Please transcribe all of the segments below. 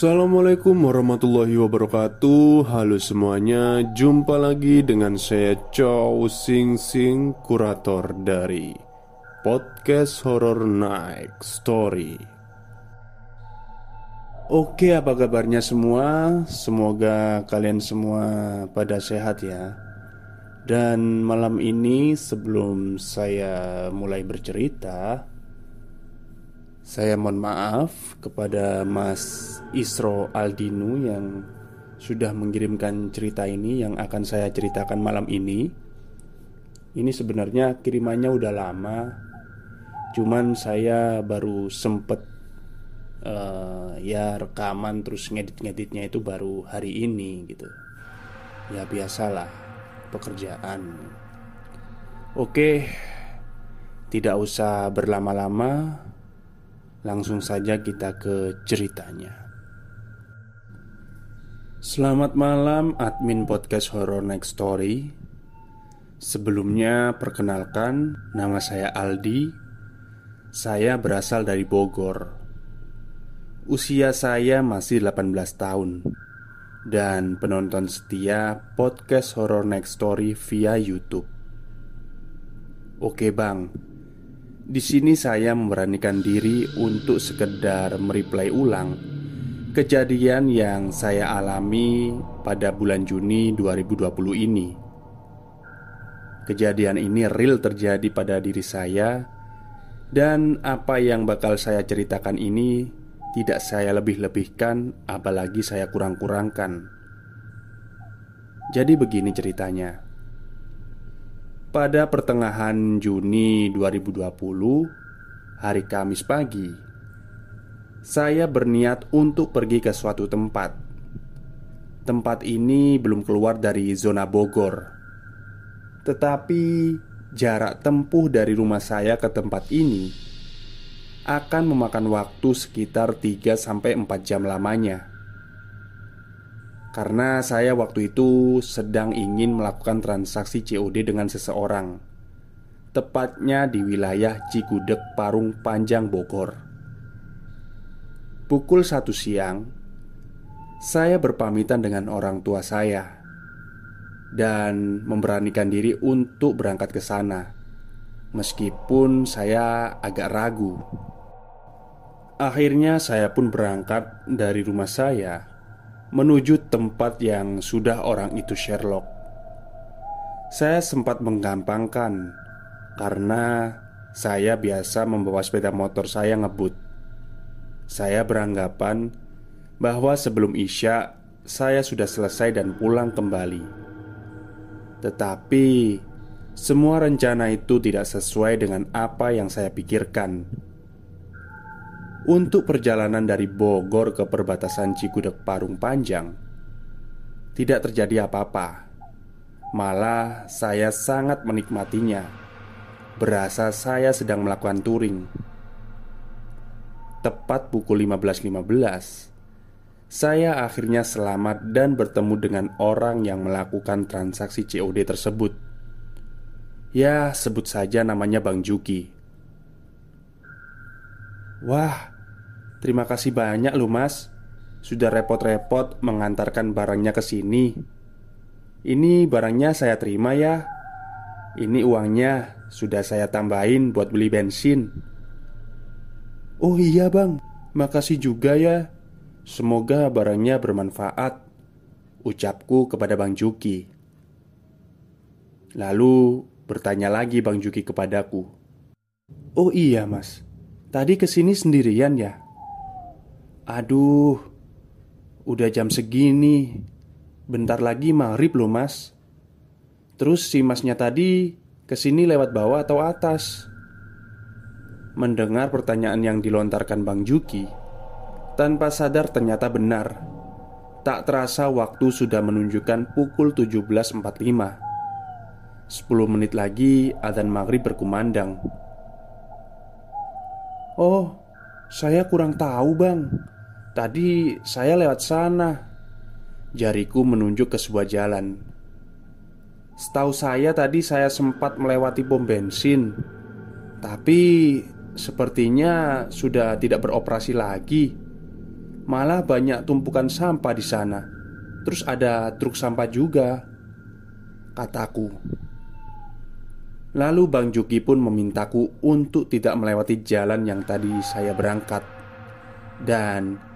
Assalamualaikum warahmatullahi wabarakatuh. Halo semuanya Jumpa lagi dengan saya Chow Sing Sing Kurator dari Podcast Horror Night Story. Oke apa kabarnya semua? Semoga kalian semua pada sehat ya. Dan malam ini sebelum saya mulai bercerita saya mohon maaf kepada Mas Isro Aldinu yang sudah mengirimkan cerita ini yang akan saya ceritakan malam ini. Ini sebenarnya kirimannya udah lama, cuman saya baru sempet uh, ya rekaman terus ngedit-ngeditnya itu baru hari ini gitu. Ya biasalah pekerjaan. Oke, tidak usah berlama-lama Langsung saja kita ke ceritanya. Selamat malam admin podcast Horror Next Story. Sebelumnya perkenalkan nama saya Aldi. Saya berasal dari Bogor. Usia saya masih 18 tahun dan penonton setia podcast Horror Next Story via YouTube. Oke, Bang. Di sini saya memberanikan diri untuk sekedar mereplay ulang kejadian yang saya alami pada bulan Juni 2020 ini. Kejadian ini real terjadi pada diri saya dan apa yang bakal saya ceritakan ini tidak saya lebih-lebihkan apalagi saya kurang-kurangkan. Jadi begini ceritanya. Pada pertengahan Juni 2020 Hari Kamis pagi Saya berniat untuk pergi ke suatu tempat. Tempat ini belum keluar dari zona Bogor Tetapi jarak tempuh dari rumah saya ke tempat ini Akan memakan waktu sekitar 3-4 jam lamanya karena saya waktu itu sedang ingin melakukan transaksi COD dengan seseorang. Tepatnya di wilayah Cigudeg Parung Panjang Bogor. Pukul satu siang Saya berpamitan dengan orang tua saya Dan memberanikan diri untuk berangkat ke sana Meskipun saya agak ragu. Akhirnya saya pun berangkat dari rumah saya menuju tempat yang sudah orang itu Sherlock. Saya sempat menggampangkan karena saya biasa membawa sepeda motor saya ngebut. Saya beranggapan bahwa sebelum Isya saya sudah selesai dan pulang kembali. Tetapi semua rencana itu tidak sesuai dengan apa yang saya pikirkan. Untuk perjalanan dari Bogor ke perbatasan Cigudeg Parung Panjang Tidak terjadi apa-apa. Malah saya sangat menikmatinya. Berasa saya sedang melakukan touring. Tepat pukul 15.15 .15, Saya akhirnya selamat dan bertemu dengan orang yang melakukan transaksi COD tersebut. Ya sebut saja namanya Bang Juki. Wah, terima kasih banyak loh mas. Sudah repot-repot mengantarkan barangnya ke sini. Ini barangnya saya terima ya. Ini uangnya sudah saya tambahin buat beli bensin. Oh iya bang, makasih juga ya. Semoga barangnya bermanfaat. Ucapku kepada Bang Juki. Lalu bertanya lagi Bang Juki kepadaku. Oh iya mas. Tadi ke sini sendirian ya? Aduh, udah jam segini. Bentar lagi maghrib loh mas. Terus si masnya tadi ke sini lewat bawah atau atas? Mendengar pertanyaan yang dilontarkan Bang Juki Tanpa sadar ternyata benar. Tak terasa waktu sudah menunjukkan pukul 17.45 10 menit lagi adzan maghrib berkumandang. Oh, saya kurang tahu, Bang. Tadi saya lewat sana. Jariku menunjuk ke sebuah jalan. Setahu saya tadi saya sempat melewati pom bensin. Tapi sepertinya sudah tidak beroperasi lagi. Malah banyak tumpukan sampah di sana. Terus ada truk sampah juga, kataku. Lalu Bang Juki pun memintaku untuk tidak melewati jalan yang tadi saya berangkat Dan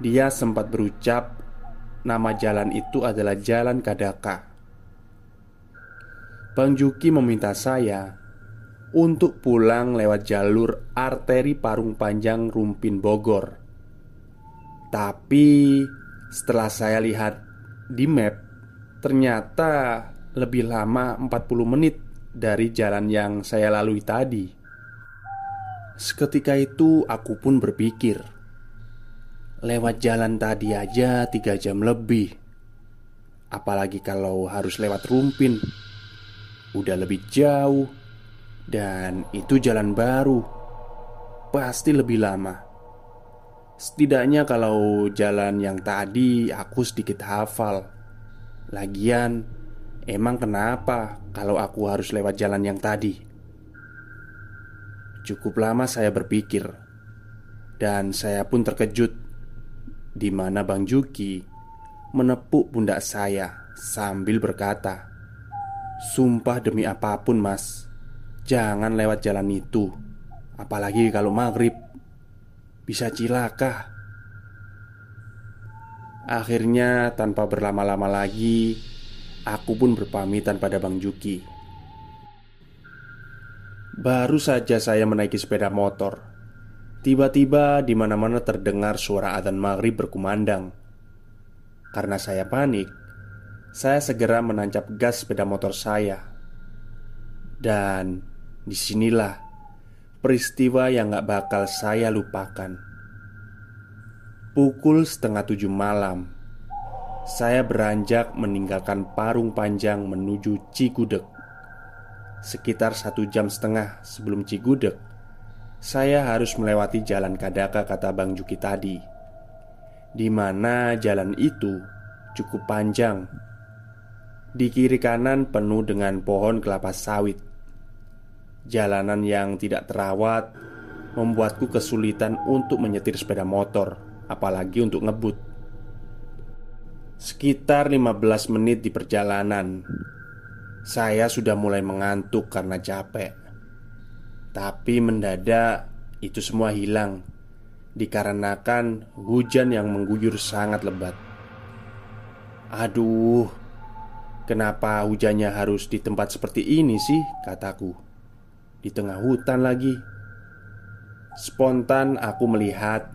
dia sempat berucap Nama jalan itu adalah Jalan Kadaka Bang Juki meminta saya Untuk pulang lewat jalur arteri Parung Panjang Rumpin Bogor Tapi setelah saya lihat di map Ternyata lebih lama 40 menit dari jalan yang saya lalui tadi. Seketika itu aku pun berpikir Lewat jalan tadi aja tiga jam lebih. Apalagi kalau harus lewat rumpin. Udah lebih jauh. Dan itu jalan baru. Pasti lebih lama. Setidaknya kalau jalan yang tadi aku sedikit hafal. Lagian Emang kenapa kalau aku harus lewat jalan yang tadi? Cukup lama saya berpikir. Dan saya pun terkejut di mana Bang Juki menepuk pundak saya sambil berkata Sumpah demi apa pun mas Jangan lewat jalan itu Apalagi kalau maghrib Bisa cilaka Akhirnya tanpa berlama-lama lagi Aku pun berpamitan pada Bang Juki. Baru saja saya menaiki sepeda motor. Tiba-tiba di mana-mana terdengar suara adzan maghrib berkumandang. Karena saya panik, saya segera menancap gas sepeda motor saya. Dan di sinilah peristiwa yang gak bakal saya lupakan. Pukul setengah tujuh malam saya beranjak meninggalkan Parung Panjang menuju Cigudeg. Sekitar satu jam setengah sebelum Cigudeg, saya harus melewati jalan Kadaka kata Bang Juki tadi, di mana jalan itu cukup panjang. Di kiri kanan penuh dengan pohon kelapa sawit. Jalanan yang tidak terawat membuatku kesulitan untuk menyetir sepeda motor, apalagi untuk ngebut. Sekitar 15 menit di perjalanan Saya sudah mulai mengantuk karena capek Tapi mendadak itu semua hilang Dikarenakan hujan yang mengguyur sangat lebat Aduh Kenapa hujannya harus di tempat seperti ini sih? Kataku Di tengah hutan lagi Spontan aku melihat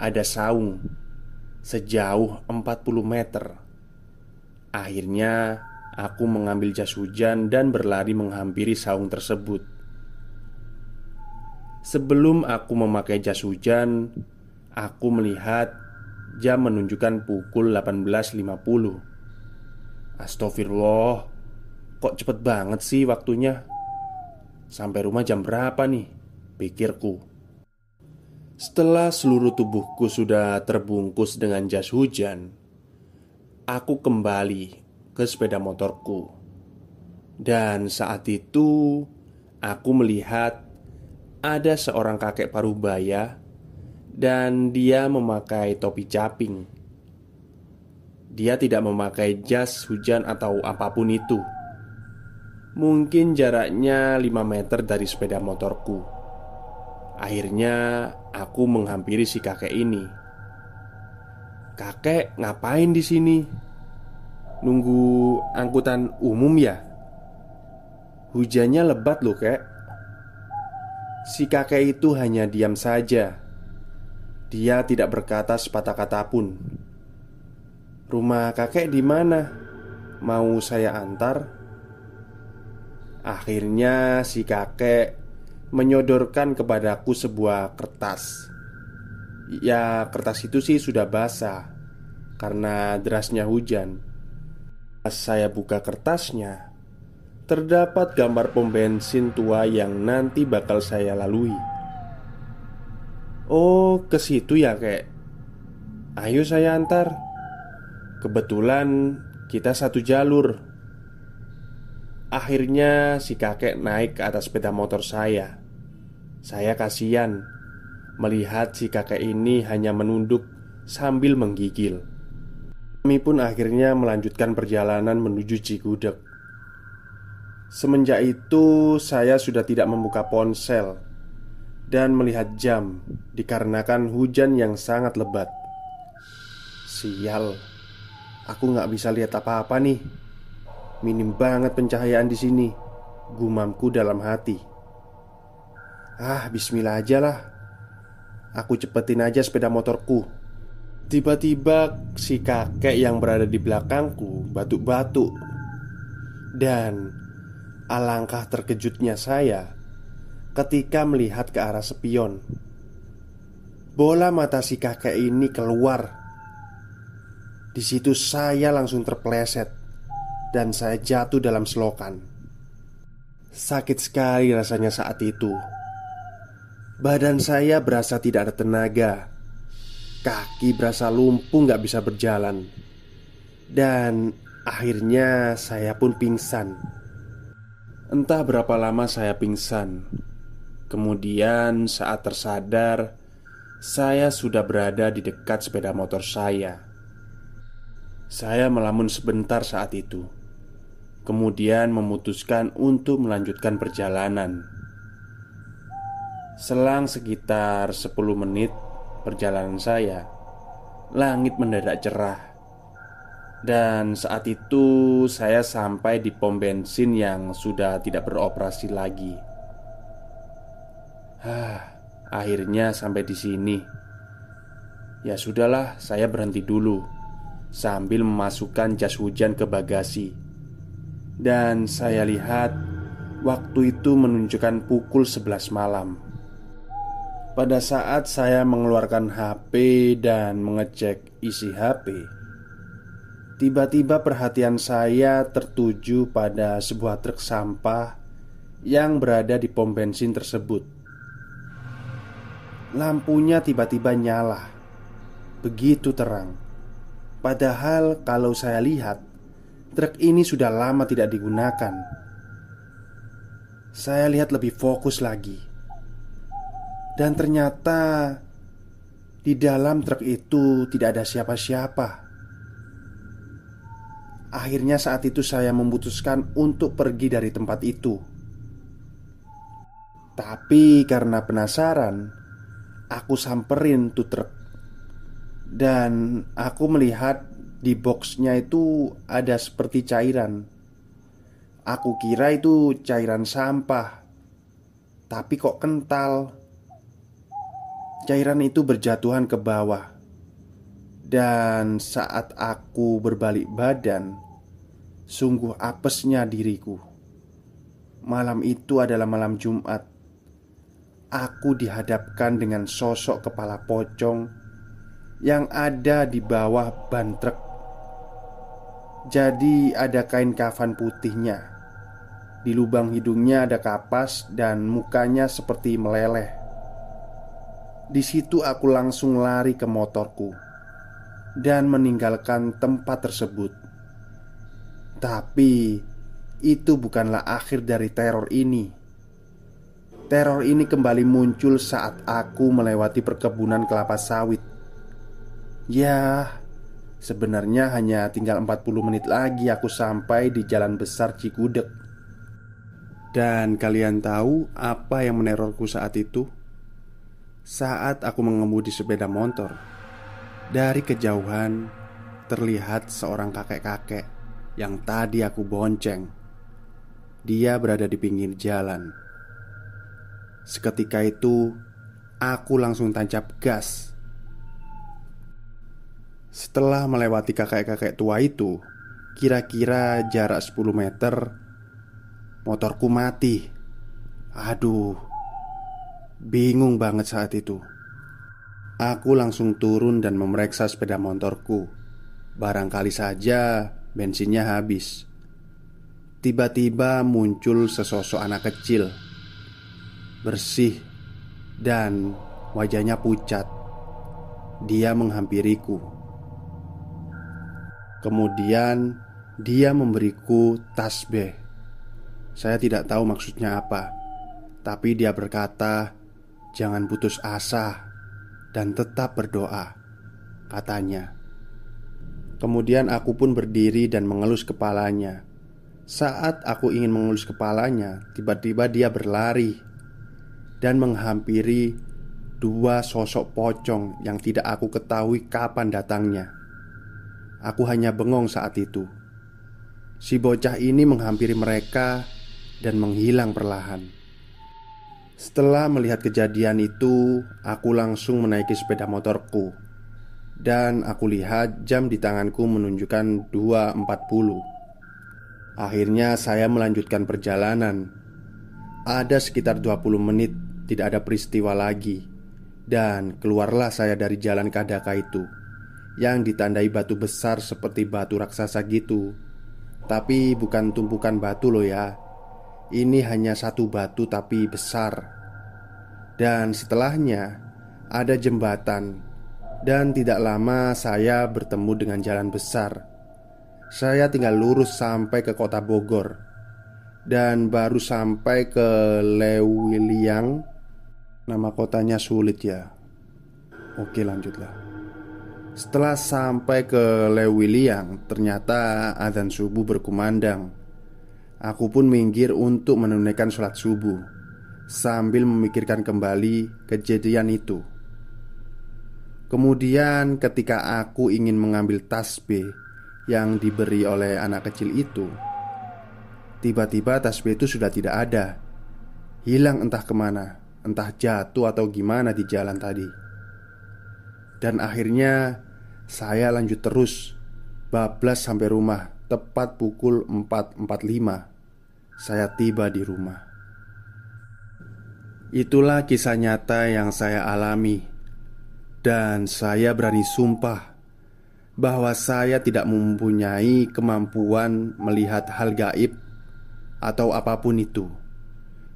Ada saung sejauh 40 meter. Akhirnya, aku mengambil jas hujan dan berlari menghampiri saung tersebut. Sebelum aku memakai jas hujan, aku melihat jam menunjukkan pukul 18.50. Astagfirullah, kok cepet banget sih waktunya? Sampai rumah jam berapa nih? Pikirku. Setelah seluruh tubuhku sudah terbungkus dengan jas hujan, aku kembali ke sepeda motorku. Dan saat itu aku melihat ada seorang kakek parubaya dan dia memakai topi caping. Dia tidak memakai jas hujan atau apa pun itu. Mungkin jaraknya 5 meter dari sepeda motorku. Akhirnya aku menghampiri si kakek ini. Kakek ngapain di sini? Nunggu angkutan umum ya? Hujannya lebat loh kek Si kakek itu hanya diam saja Dia tidak berkata sepatah kata pun Rumah kakek di mana? Mau saya antar? Akhirnya si kakek menyodorkan kepadaku sebuah kertas. Ya, kertas itu sih sudah basah karena derasnya hujan. Pas saya buka kertasnya, terdapat gambar pom bensin tua yang nanti bakal saya lalui. Oh, ke situ ya, kek. Ayo saya antar. Kebetulan kita satu jalur. Akhirnya si kakek naik ke atas sepeda motor saya saya kasihan melihat si kakek ini hanya menunduk sambil menggigil. Kami pun akhirnya melanjutkan perjalanan menuju Cigudeg. Semenjak itu, saya sudah tidak membuka ponsel dan melihat jam dikarenakan hujan yang sangat lebat. Sial, aku nggak bisa lihat apa-apa nih. Minim banget pencahayaan di sini, gumamku dalam hati. Ah, bismillah aja lah. Aku cepetin aja sepeda motorku. Tiba-tiba si kakek yang berada di belakangku batuk-batuk Dan alangkah terkejutnya saya ketika melihat ke arah spion. Bola mata si kakek ini keluar. Di situ saya langsung terpleset Dan saya jatuh dalam selokan. Sakit sekali rasanya saat itu. Badan saya berasa tidak ada tenaga. Kaki berasa lumpuh gak bisa berjalan. Dan akhirnya saya pun pingsan Entah berapa lama saya pingsan. Kemudian saat tersadar Saya sudah berada di dekat sepeda motor saya. Saya melamun sebentar saat itu. Kemudian memutuskan untuk melanjutkan perjalanan. Selang sekitar 10 menit perjalanan saya, langit mendadak cerah. Dan saat itu saya sampai di pom bensin yang sudah tidak beroperasi lagi. Hah, akhirnya sampai di sini. Ya sudahlah, saya berhenti dulu sambil memasukkan jas hujan ke bagasi. Dan saya lihat waktu itu menunjukkan pukul 11 malam. Pada saat saya mengeluarkan HP dan mengecek isi HP, tiba-tiba perhatian saya tertuju pada sebuah truk sampah yang berada di pom bensin tersebut. Lampunya tiba-tiba nyala, begitu terang. Padahal, kalau saya lihat, truk ini sudah lama tidak digunakan. Saya lihat lebih fokus lagi dan ternyata di dalam truk itu tidak ada siapa-siapa. Akhirnya saat itu saya memutuskan untuk pergi dari tempat itu. Tapi karena penasaran, aku samperin tuh truk. Dan aku melihat di boxnya itu ada seperti cairan. Aku kira itu cairan sampah, tapi kok kental. Cairan itu berjatuhan ke bawah Dan saat aku berbalik badan Sungguh apesnya diriku. Malam itu adalah malam Jumat. Aku dihadapkan dengan sosok kepala pocong Yang ada di bawah ban truk. Jadi ada kain kafan putihnya. Di lubang hidungnya ada kapas dan mukanya seperti meleleh. Di situ aku langsung lari ke motorku dan meninggalkan tempat tersebut. Tapi itu bukanlah akhir dari teror ini. Teror ini kembali muncul saat aku melewati perkebunan kelapa sawit. Ya, sebenarnya hanya tinggal 40 menit lagi aku sampai di jalan besar Cikudek. Dan kalian tahu apa yang menerorku saat itu? Saat aku mengemudi sepeda motor, dari kejauhan terlihat seorang kakek-kakek yang tadi aku bonceng. Dia berada di pinggir jalan. Seketika itu, aku langsung tancap gas. Setelah melewati kakek-kakek tua itu, kira-kira jarak 10 meter, motorku mati. Aduh, Bingung banget saat itu. Aku langsung turun dan memeriksa sepeda motorku. Barangkali saja bensinnya habis. Tiba-tiba muncul sesosok anak kecil, bersih dan wajahnya pucat. Dia menghampiriku. Kemudian dia memberiku tasbih. Saya tidak tahu maksudnya apa, tapi dia berkata, Jangan putus asa dan tetap berdoa. katanya. Kemudian aku pun berdiri dan mengelus kepalanya. Saat aku ingin mengelus kepalanya, tiba-tiba dia berlari dan menghampiri dua sosok pocong yang tidak aku ketahui kapan datangnya. Aku hanya bengong saat itu. Si bocah ini menghampiri mereka dan menghilang perlahan. Setelah melihat kejadian itu, aku langsung menaiki sepeda motorku. Dan aku lihat jam di tanganku menunjukkan 2.40 Akhirnya saya melanjutkan perjalanan. Ada sekitar 20 menit tidak ada peristiwa lagi. Dan keluarlah saya dari jalan Kadaka itu Yang ditandai batu besar seperti batu raksasa gitu. Tapi bukan tumpukan batu loh ya Ini hanya satu batu tapi besar. Dan setelahnya ada jembatan. Dan tidak lama saya bertemu dengan jalan besar. Saya tinggal lurus sampai ke kota Bogor. Dan baru sampai ke Lewiliang. Nama kotanya sulit ya. Oke lanjutlah. Setelah sampai ke Lewiliang Ternyata azan subuh berkumandang Aku pun minggir untuk menunaikan sholat subuh Sambil memikirkan kembali kejadian itu. Kemudian ketika aku ingin mengambil tasbih yang diberi oleh anak kecil itu Tiba-tiba tasbih itu sudah tidak ada. Hilang entah ke mana Entah jatuh atau gimana di jalan tadi. Dan akhirnya saya lanjut terus Bablas sampai rumah Tepat pukul 4.45 Saya tiba di rumah Itulah kisah nyata yang saya alami dan saya berani sumpah bahwa saya tidak mempunyai kemampuan melihat hal gaib atau apa pun itu.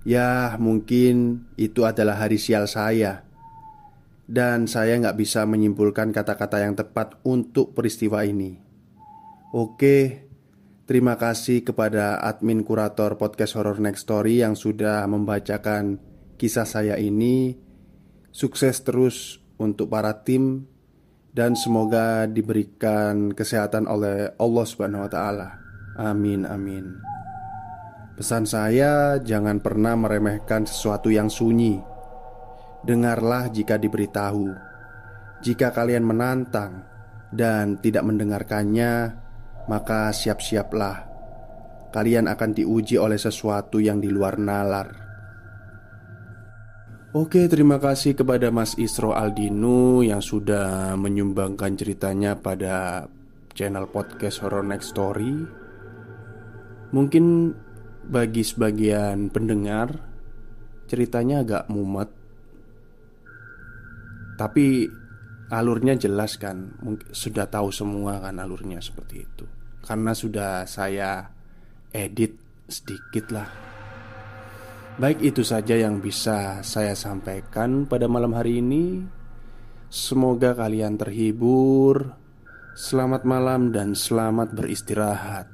Ya, mungkin itu adalah hari sial saya, dan saya nggak bisa menyimpulkan kata-kata yang tepat untuk peristiwa ini. Oke, terima kasih kepada admin kurator podcast Horror Next Story yang sudah membacakan kisah saya ini. Sukses terus untuk para tim dan semoga diberikan kesehatan oleh Allah Subhanahu wa taala. Amin amin. Pesan saya jangan pernah meremehkan sesuatu yang sunyi. Dengarlah jika diberitahu. Jika kalian menantang dan tidak mendengarkannya, maka siap-siaplah kalian akan diuji oleh sesuatu yang di luar nalar. Oke, terima kasih kepada Mas Isro Aldino yang sudah menyumbangkan ceritanya pada channel podcast Horror Next Story. Mungkin bagi sebagian pendengar ceritanya agak mumet. Tapi alurnya jelas kan, sudah tahu semua kan alurnya seperti itu. Karena sudah saya edit sedikit lah. Baik itu saja yang bisa saya sampaikan pada malam hari ini. Semoga kalian terhibur. Selamat malam dan selamat beristirahat